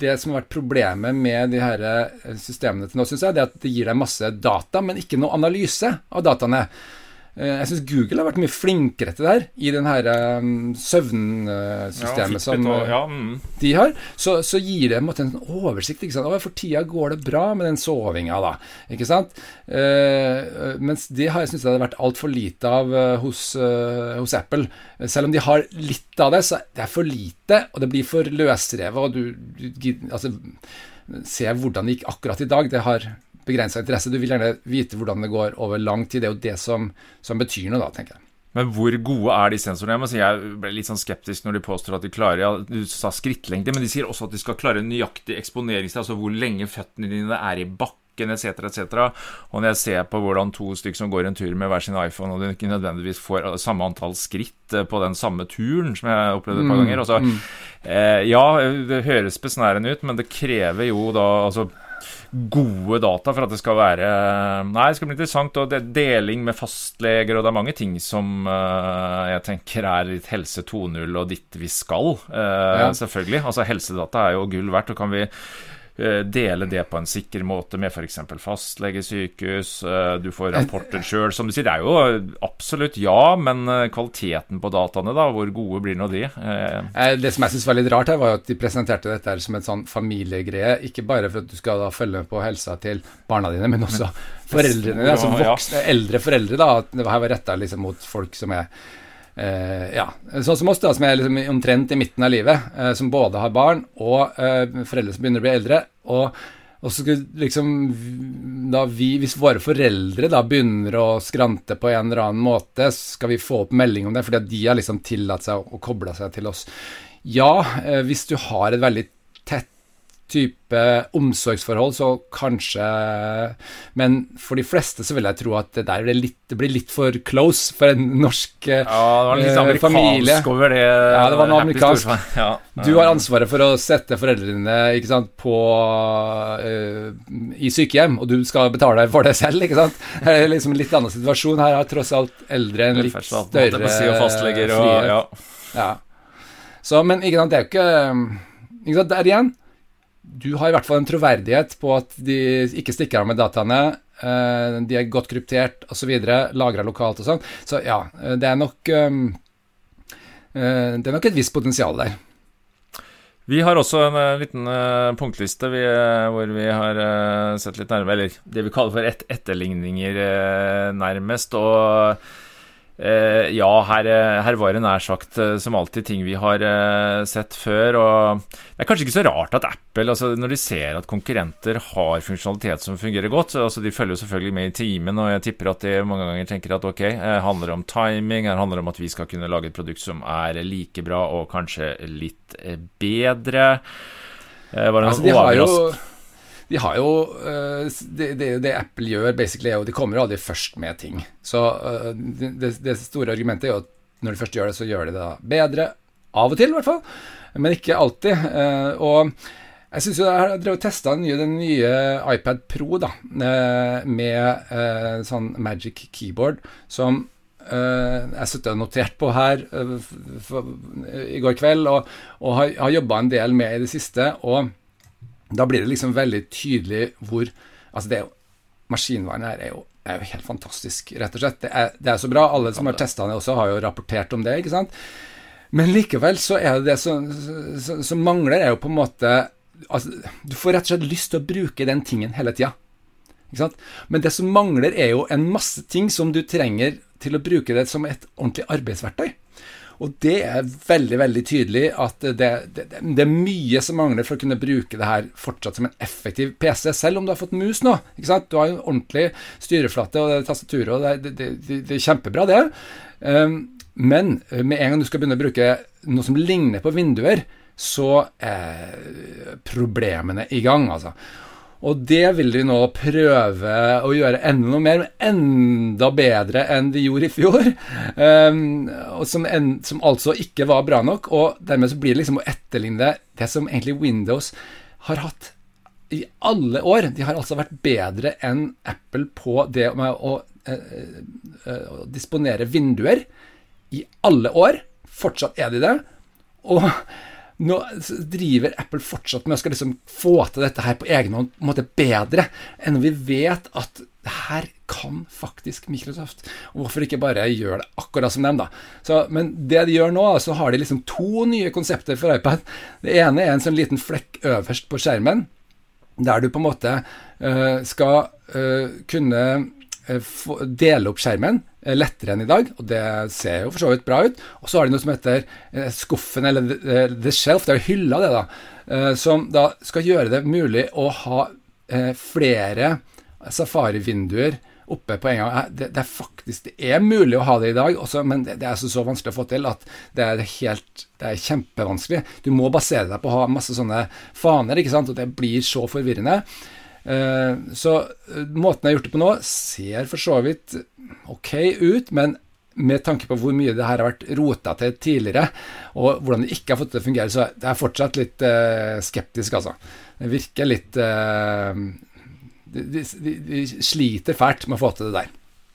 [SPEAKER 2] det som har vært problemet med de her eh, systemene til nå, syns jeg, det er at det gir deg masse data, men ikke noe analyse av dataene. Eh, jeg syns Google har vært mye flinkere til det her i den her um, søvnsystemet ja, som og, ja, mm. de har. Så, så, gir det en, måte, en oversikt. ikke sant? Å, For tida går det bra med den sovinga, da. ikke sant? Uh, mens det har jeg syntes det hadde vært altfor lite av uh, hos, uh, hos, Apple. Selv om de har litt av det, så det er for lite, og det blir for løsrevet. Og du, du altså, Se hvordan det gikk akkurat i dag. Det har begrensa interesse. Du vil gjerne vite hvordan det går over lang tid. Det er jo det som, som betyr noe, da, tenker jeg.
[SPEAKER 1] Men hvor gode er de sensorene? Jeg må si jeg ble litt sånn skeptisk når de påstår at de klarer ja, Du sa skrittlengde, men de sier også at de skal klare nøyaktig eksponeringstid, altså hvor lenge føttene dine er i bakken etc., etc. Og når jeg ser på hvordan to stykker som går en tur med hver sin iPhone, og de ikke nødvendigvis får samme antall skritt eh, på den samme turen, som jeg opplevde et par mm, ganger altså, mm. eh, Ja, det høres besnærende ut, men det krever jo da altså gode data for at det skal være Nei, det skal bli interessant. Og det, er deling med fastleger, og det er mange ting som uh, jeg tenker er litt helse 2.0 og ditt vi skal, uh, ja. selvfølgelig. Altså Helsedata er jo gull verdt. og kan vi dele det på en sikker måte med f.eks. fastlege, sykehus, eh, du får rapporter sjøl. Som du sier, det er jo absolutt ja, men eh, kvaliteten på dataene, da, hvor gode blir nå de?
[SPEAKER 2] Det som jeg syns var litt rart her, var at de presenterte dette som en sånn familiegreie. Ikke bare for at du skal da følge med på helsa til barna dine, men også foreldrene. dine. Altså voksne, eldre foreldre. da, at Det her var retta liksom mot folk som er Uh, ja, sånn som oss, da, som er liksom omtrent i midten av livet, uh, som både har barn og uh, foreldre som begynner å bli eldre. Og, og så skulle liksom da vi, Hvis våre foreldre da begynner å skrante på en eller annen måte, skal vi få opp melding om det, fordi de har liksom tillatt seg å, å koble seg til oss. Ja, hvis du har et veldig type omsorgsforhold, så kanskje Men for de fleste så vil jeg tro at det der blir litt, det blir litt for close for en norsk familie. ja, det var litt amerikansk familie.
[SPEAKER 1] over det.
[SPEAKER 2] Ja, det var noe amerikansk. Ja. Du har ansvaret for å sette foreldrene ikke sant, på uh, i sykehjem, og du skal betale for det selv, ikke sant. Det er liksom en litt annen situasjon. Her har tross alt eldre en litt større
[SPEAKER 1] frihet. Ja.
[SPEAKER 2] ja. Så, men ikke sant, det er jo ikke, ikke sant, Der igjen du har i hvert fall en troverdighet på at de ikke stikker av med dataene. Eh, de er godt kryptert osv., lagra lokalt og sånn. Så ja, eh, det er nok um, Det er nok et visst potensial der.
[SPEAKER 1] Vi har også en liten punktliste vi, hvor vi har sett litt nærmere Eller det vi kaller for et etterligninger, nærmest. Og Eh, ja, her, eh, her, var det nær sagt eh, som alltid ting vi har sett før. Og det er kanskje ikke så rart at Apple, altså når de ser at konkurrenter har funksjonalitet som fungerer godt altså De følger jo selvfølgelig med i timen, og jeg tipper at de mange ganger tenker at ok, det handler om timing, det handler om at vi skal kunne lage et produkt som er like bra og kanskje litt bedre.
[SPEAKER 2] Var det altså, de har jo de har jo uh, det, det, det, Apple gjør, basically, er jo de kommer aldri først med ting. Så uh, det, det, store argumentet er jo at når de først gjør det, så gjør de det da bedre. Av og til, i hvert fall. Men ikke alltid. Uh, og jeg syns jo jeg har drevet testa den, den nye, iPad Pro da, med sånn Magic Keyboard som jeg satt og notert på her i går kveld, og, og har, har jobba en del med i det siste. og da blir det liksom veldig tydelig hvor Altså, det er jo Maskinvaren her er jo, er jo helt fantastisk, rett og slett. Det er, det er så bra. Alle som har testa det også, har jo rapportert om det, ikke sant. Men likevel så er det det som, som, mangler, er jo på en måte altså, Du får rett og slett lyst til å bruke den tingen hele tida. Men det som mangler, er jo en masse ting som du trenger til å bruke det som et ordentlig arbeidsverktøy. Og det er veldig veldig tydelig at det, det, det, er mye som mangler for å kunne bruke det her fortsatt som en effektiv PC, selv om du har fått mus nå. ikke sant? Du har en ordentlig styreflate og tastaturet, og det, det, er kjempebra, det. Um, men med en gang du skal begynne å bruke noe som ligner på vinduer, så er problemene i gang, altså. Og det vil de nå prøve å gjøre enda noe mer, enda bedre enn de gjorde i fjor. Um, som, en, som, altså ikke var bra nok. Og dermed så blir det liksom å etterligne det som egentlig Windows har hatt i alle år. De har altså vært bedre enn Apple på det med å, å, å, å disponere vinduer i alle år. Fortsatt er de det. Og nå driver Apple fortsatt med å skal liksom få til dette her på egen hånd på en måte bedre enn vi vet at det her kan faktisk Microsoft. Og hvorfor ikke bare gjøre det akkurat som dem, da. Så, men det de gjør nå, så har de liksom to nye konsepter for iPad. Det ene er en sånn liten flekk øverst på skjermen, der du på en måte uh, skal uh, kunne dele opp skjermen Eh, lettere enn i dag, og det ser jo for så vidt bra ut. Og så har de noe som heter eh, skuffen, eller the shelf, det er jo hylla, det, da, eh, som da skal gjøre det mulig å ha flere safari-vinduer oppe på en gang. Det, er faktisk det er mulig å ha det i dag, også, men det, er så, så vanskelig å få til at det er helt det er kjempevanskelig. Du må basere deg på å ha masse sånne faner, ikke sant, og det blir så forvirrende. Eh, så eh, måten jeg har gjort det på nå, ser for så vidt ok ut, men med tanke på hvor mye det her har vært rota til tidligere, og hvordan det ikke har fått til å fungere, så er er fortsatt litt uh, skeptisk, altså. Det virker litt de, sliter fælt med å få til det der.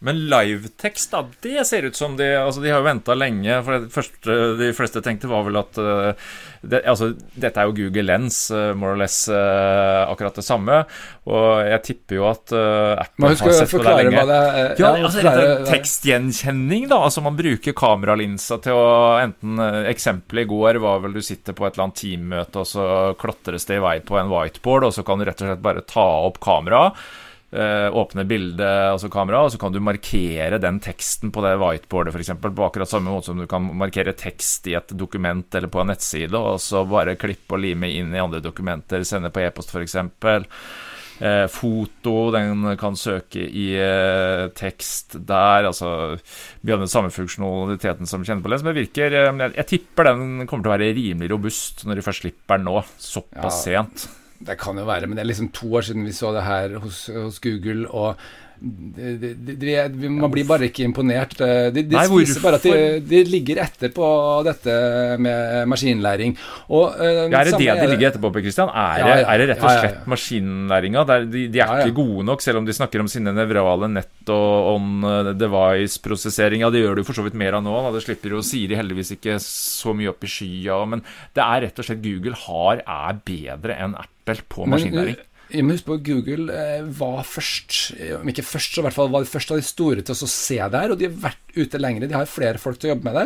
[SPEAKER 1] Men livetekst, da, det ser ut som de Altså, de har jo venta lenge. For det første de fleste tenkte, var vel at uh, det, Altså, dette er jo Google Lens, uh, more or less uh, akkurat det samme. Og jeg tipper jo at Apple har sett på det lenge.
[SPEAKER 2] Det,
[SPEAKER 1] ja, altså, det er tekstgjenkjenning, da. Altså, man bruker kameralinsa til å enten Eksempelet i går var vel du sitter på et eller annet teammøte, og så klatres det i vei på en whiteboard, og så kan du rett og slett bare ta opp kameraet Eh, åpne bildet, altså kamera, og så kan du markere den teksten på det whiteboardet, f.eks. På akkurat samme måte som du kan markere tekst i et dokument eller på en nettside, og så bare klippe og lime inn i andre dokumenter, sende på e-post, f.eks. Eh, foto, den kan søke i eh, tekst der. Altså Vi har den samme funksjonaliteten som lens, men virker eh, jeg, jeg, tipper den kommer til å være rimelig robust når de først slipper den nå, såpass ja. sent.
[SPEAKER 2] Det kan jo være, men det er liksom to år siden vi så det her hos, hos Google. og de, de, de, man blir bare ikke imponert. De, viser bare at de, ligger etter på dette med maskinlæring. Og, uh,
[SPEAKER 1] ja, er det det de ligger etter på, Christian? Er, ja, ja, er det rett og slett maskinlæringa? De, er ikke gode nok, selv om de snakker om sine nevrale nett og on eh, device-prosessering. Ja, det gjør du for så vidt mer av nå. Da. Det slipper jo Siri heldigvis ikke så mye opp i skya. Men det er rett og slett Google har er bedre enn Apple på maskinlæring. Men,
[SPEAKER 2] husk på Google eh, var først, om ikke først, så i hvert fall var de først av de store til å se det her. Og de har vært ute lenger. De har flere folk til å jobbe med det.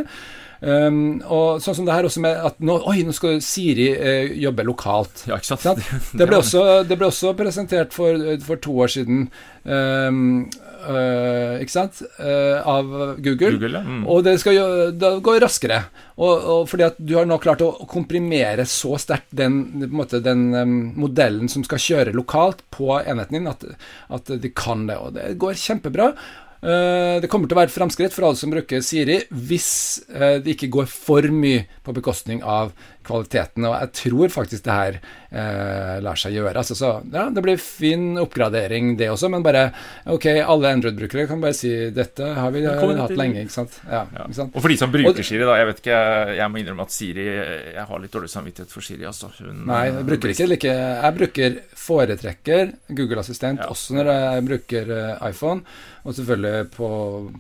[SPEAKER 2] Um, og sånn som det her også med at nå, Oi, nå skal Siri uh, jobbe lokalt.
[SPEAKER 1] Ja, ikke sant?
[SPEAKER 2] Det, ble også, det, ble også, presentert for, for to år siden. Um, uh, ikke sant? Uh, av Google.
[SPEAKER 1] Google ja. mm.
[SPEAKER 2] Og det skal jo det går raskere. Og, og, fordi at du har nå klart å komprimere så sterkt den, den um, modellen som skal kjøre lokalt på enheten din, at, at de kan det. Og det går kjempebra. Uh, det kommer til å være framskritt for alle som bruker Siri, hvis det ikke går for mye på bekostning av kvaliteten. Og jeg tror faktisk det her eh, lar seg gjøre. Altså, så ja, det blir fin oppgradering, det også, men bare ok, alle Android-brukere kan bare si dette har vi hatt lenge, ikke sant? Ja, ja.
[SPEAKER 1] ikke sant? Og for de som bruker og, Siri, da, jeg vet ikke, jeg må innrømme at Siri Jeg har litt dårlig samvittighet for Siri, altså.
[SPEAKER 2] Hun, nei, jeg bruker ikke like Jeg bruker foretrekker Google Assistent ja. også når jeg bruker uh, iPhone, og selvfølgelig på,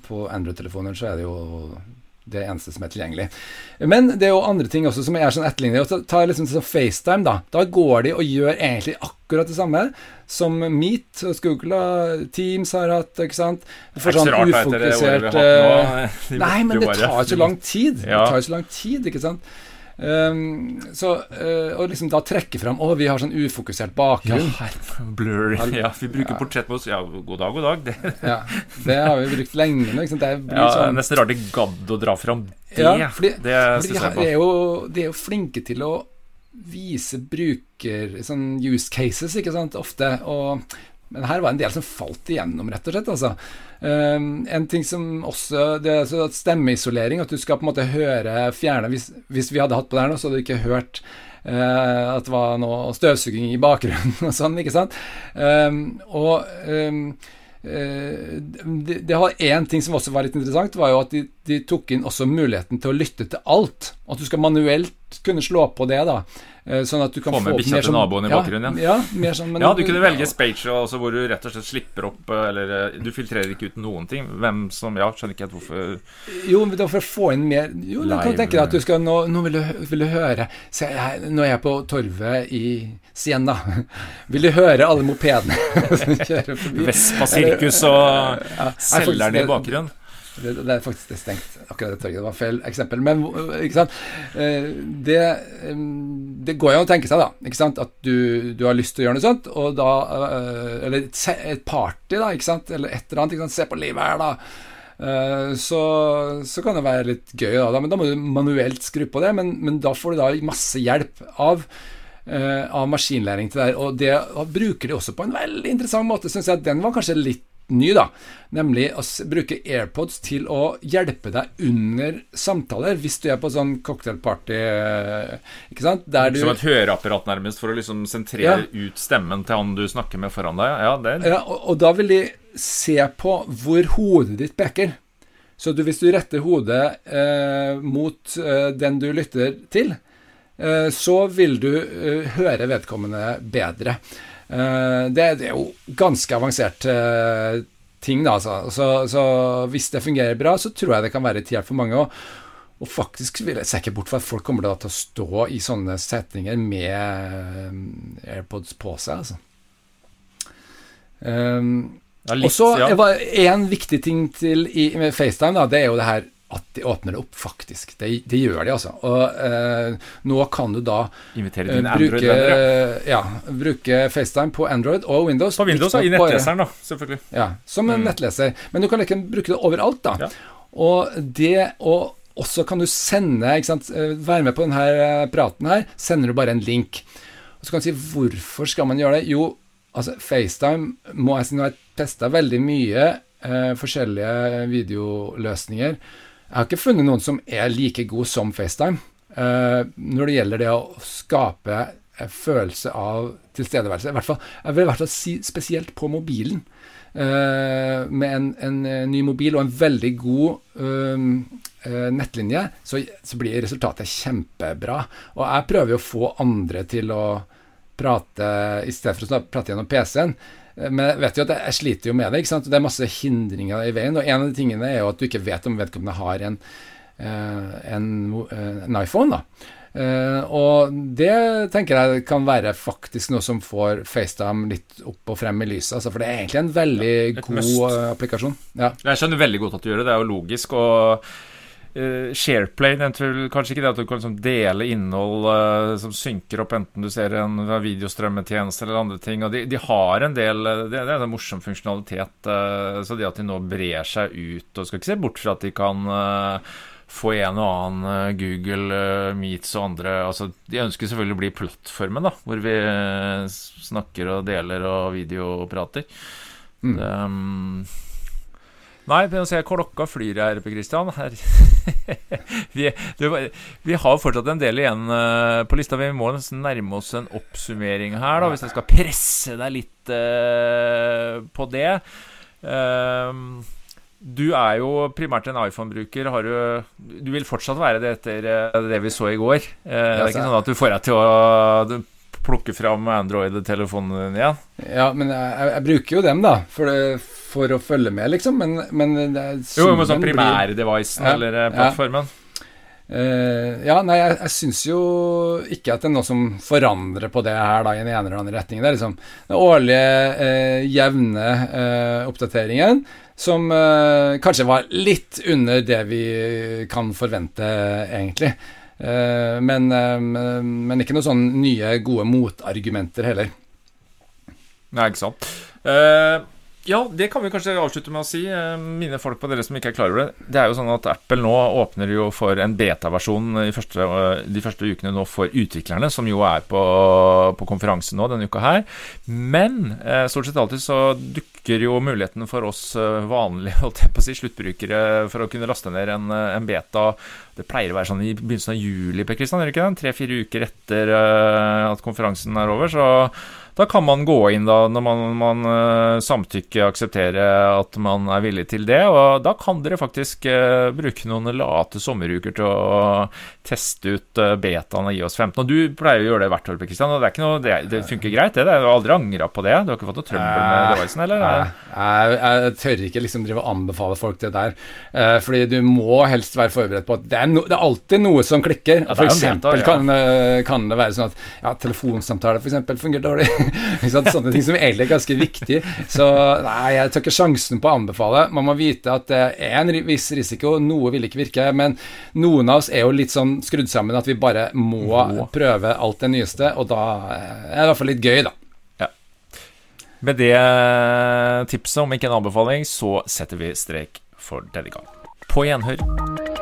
[SPEAKER 2] på Android-telefoner så er det jo det eneste som er tilgjengelig. Men det er jo andre ting også som er sånn etterlignet. Ta liksom sånn FaceTime, da. Da går de og gjør egentlig akkurat det samme som Meet og Google og Teams har hatt. ikke sant?
[SPEAKER 1] For sånn ufokusert
[SPEAKER 2] eh, Nei, men det tar så lang tid. Det tar så lang tid, ikke sant? Um, så, uh, og liksom da trekke fram Å, vi har sånn ufokusert bakgrunn.
[SPEAKER 1] Ja, blurry. Ja, vi bruker ja. portrettmodus. Ja, god dag, god dag. Det.
[SPEAKER 2] ja, det har vi brukt lenge nå. Det
[SPEAKER 1] ja, sånn, nesten rart de gadd å dra fram det. Ja, fordi, det
[SPEAKER 2] fordi de, er jo, de er jo flinke til å vise bruker sånn use cases, ikke sant, ofte. Og men her var en del som falt igjennom, rett og slett. Altså. Um, en ting som også Det er så stemmeisolering. At du skal på en måte høre fjerne Hvis, hvis vi hadde hatt på det her nå, så hadde du ikke hørt Uh, at det var noe støvsuging i bakgrunnen og sånn, ikke sant. Um, og um, det var én ting som også var litt interessant, var jo at de, de, tok inn også muligheten til å lytte til alt. At du skal manuelt kunne slå på det, da. Eh, sånn at du kan
[SPEAKER 1] få med bikkja til naboen i bakgrunnen,
[SPEAKER 2] ja. ja, sånn,
[SPEAKER 1] ja du kunne velge Space altså, hvor du rett og slett slipper opp eh, Eller eh, du filtrerer ikke ut noen ting. Hvem som Ja, skjønner ikke helt hvorfor
[SPEAKER 2] Jo, det for å få inn mer Jo, du kan tenke deg at du skal Nå, nå vil, du, vil, du, høre Se, her, Nå er jeg på torvet i Siena. Vil du høre alle mopedene som kjører forbi?
[SPEAKER 1] Vespa Sirkus og ja, selgerne i bakgrunnen.
[SPEAKER 2] Det, det, er faktisk det stengt, akkurat det torget. Det var feil eksempel. Men sant? Eh, det, det går jo an å tenke seg, da. At du, du, har lyst til å gjøre noe sånt, og da eh, Eller et party, da? Eller et eller annet. Se på livet her, da. Eh, så, så, kan det være litt gøy, da. Men da må du manuelt skru på det. Men, men da får du da masse hjelp av av maskinlæring til det her. Og det bruker de også på en veldig interessant måte, syns jeg. Den var kanskje litt ny, da. Nemlig å bruke AirPods til å hjelpe deg under samtaler, hvis du er på sånn cocktailparty. Eh, ikke sant?
[SPEAKER 1] Der du Som et høreapparat, nærmest, for å liksom sentrere ja. ut stemmen til han du snakker med foran deg? Ja, det
[SPEAKER 2] ja og, og, da vil de se på hvor hodet ditt peker. Så du, hvis du retter hodet eh, mot eh, den du lytter til, eh, så vil du eh, høre vedkommende bedre. Eh, det, det, er jo ganske avansert eh, ting, da. Altså. Så, så, hvis det fungerer bra, så tror jeg det kan være til hjelp for mange. Og, og faktisk vil jeg se ikke bort fra at folk kommer til å stå i sånne setninger med eh, AirPods på seg, altså. Um, ja, og så ja. En viktig ting til i, med FaceTime, da, det er jo det her at de åpner det opp, faktisk. Det, de gjør de, altså. Og eh, nå kan du da
[SPEAKER 1] Invitere dine eh, bruke,
[SPEAKER 2] ja, bruke FaceTime på Android og Windows.
[SPEAKER 1] På Windows og i nettleseren, da, selvfølgelig.
[SPEAKER 2] Ja, som en mm. nettleser. Men du kan ikke bruke det overalt, da. Ja. Og det og også kan du sende ikke sant, eh, Være med på denne eh, praten her. Sender du bare en link. Og så kan du si hvorfor skal man gjøre det? Jo, altså FaceTime må jeg si nå har jeg testa veldig mye eh, forskjellige videoløsninger jeg har ikke funnet noen som er like god som FaceTime uh, når det gjelder det å skape en følelse av tilstedeværelse. I hvert fall, jeg vil i hvert fall si spesielt på mobilen. Uh, med en, en, ny mobil og en veldig god uh, nettlinje, så, så, blir resultatet kjempebra. Og jeg prøver jo å få andre til å prate i stedet for å prate gjennom PC-en. Men jeg vet jo at jeg sliter jo med det. ikke sant? Det er masse hindringer i veien. Og en av de tingene er jo at du ikke vet om vedkommende har en, eh, en, eh, en iPhone. da. Uh, og det tenker jeg kan være faktisk noe som får FaceTime litt opp og frem i lyset. Altså, for det er egentlig en veldig ja, god must. applikasjon. Ja.
[SPEAKER 1] Jeg skjønner veldig godt at du gjør det, det er jo logisk. Og Uh, Shareplay nevnte vel kanskje ikke det at du kan liksom dele innhold uh, som synker opp, enten du ser en videostrømmetjeneste eller andre ting. og De, de har en del Det, det er en morsom funksjonalitet. Uh, så det at de nå brer seg ut og Skal ikke se bort fra at de kan få en og annen Google Meets og andre altså De ønsker selvfølgelig å bli plattformen, da, hvor vi snakker og deler og videoprater. Mm. Det, um, Nei, nå ser jeg klokka flyr her, Per Christian. vi, vi, har fortsatt en del igjen uh, på lista. Vi må nesten nærme oss en oppsummering her, da, hvis jeg skal presse deg litt uh, på det. Uh, du er jo primært en iPhone-bruker. Du, du, vil fortsatt være det etter det vi så i går. det er ikke sånn at du får deg til å plukke fram Android-telefonen din igjen?
[SPEAKER 2] Ja, men jeg, jeg, bruker jo dem, da, for, det, for, å følge med, liksom. Men, men det,
[SPEAKER 1] Jo, men sånn primærdevicen ja, eller eh, plattformen? Ja.
[SPEAKER 2] Uh, ja, nei, jeg, jeg syns jo ikke at det er noe som forandrer på det her da, i den ene eller andre retningen. Det er liksom den årlige, uh, jevne uh, oppdateringen som kanskje var litt under det vi kan forvente, egentlig. Eh, men, eh, men, ikke noen sånn nye, gode motargumenter heller.
[SPEAKER 1] Nei, ikke sant. Uh, Ja, det kan vi kanskje avslutte med å si. Eh, mine folk på dere som ikke er klar over det. Det er jo sånn at Apple nå åpner jo for en beta-versjon de første ukene nå for utviklerne, som jo er på, på konferanse nå denne uka her. Men eh, stort sett alltid så dukker jo muligheten for oss eh, vanlige holdt jeg på å si, sluttbrukere for å kunne laste ned en, en beta. Det pleier å være sånn i begynnelsen av juli, Per Kristian, er det ikke det? Tre-fire uker etter at konferansen er over. så da kan man gå inn da, når man, man uh, samtykker, akseptere at man er villig til det. Og da kan dere faktisk uh, bruke noen late sommeruker til å teste ut uh, betaen av IOS 15. Og du pleier å gjøre det hvert år, Kristian, og det, noe, det, det, funker greit, det. Du har aldri angra på det? Du har ikke fått noe trøbbel med devicen, eller?
[SPEAKER 2] Jeg, jeg, tør ikke liksom drive og anbefale folk det der. fordi du må helst være forberedt på at det er, no, det er alltid noe som klikker. Ja, for eksempel ja. kan, kan, det være sånn at ja, telefonsamtale eksempel fungerer dårlig. Sånne ting som egentlig er ganske viktig. Så nei, jeg tar ikke sjansen på å anbefale. Man må vite at det er en viss risiko, noe vil ikke virke. Men noen av oss er jo litt sånn skrudd sammen at vi bare må prøve alt det nyeste, og da er det i hvert fall litt gøy, da. Ja.
[SPEAKER 1] Med det tipset, om ikke en anbefaling, så setter vi strek for denne gang. På gjenhør.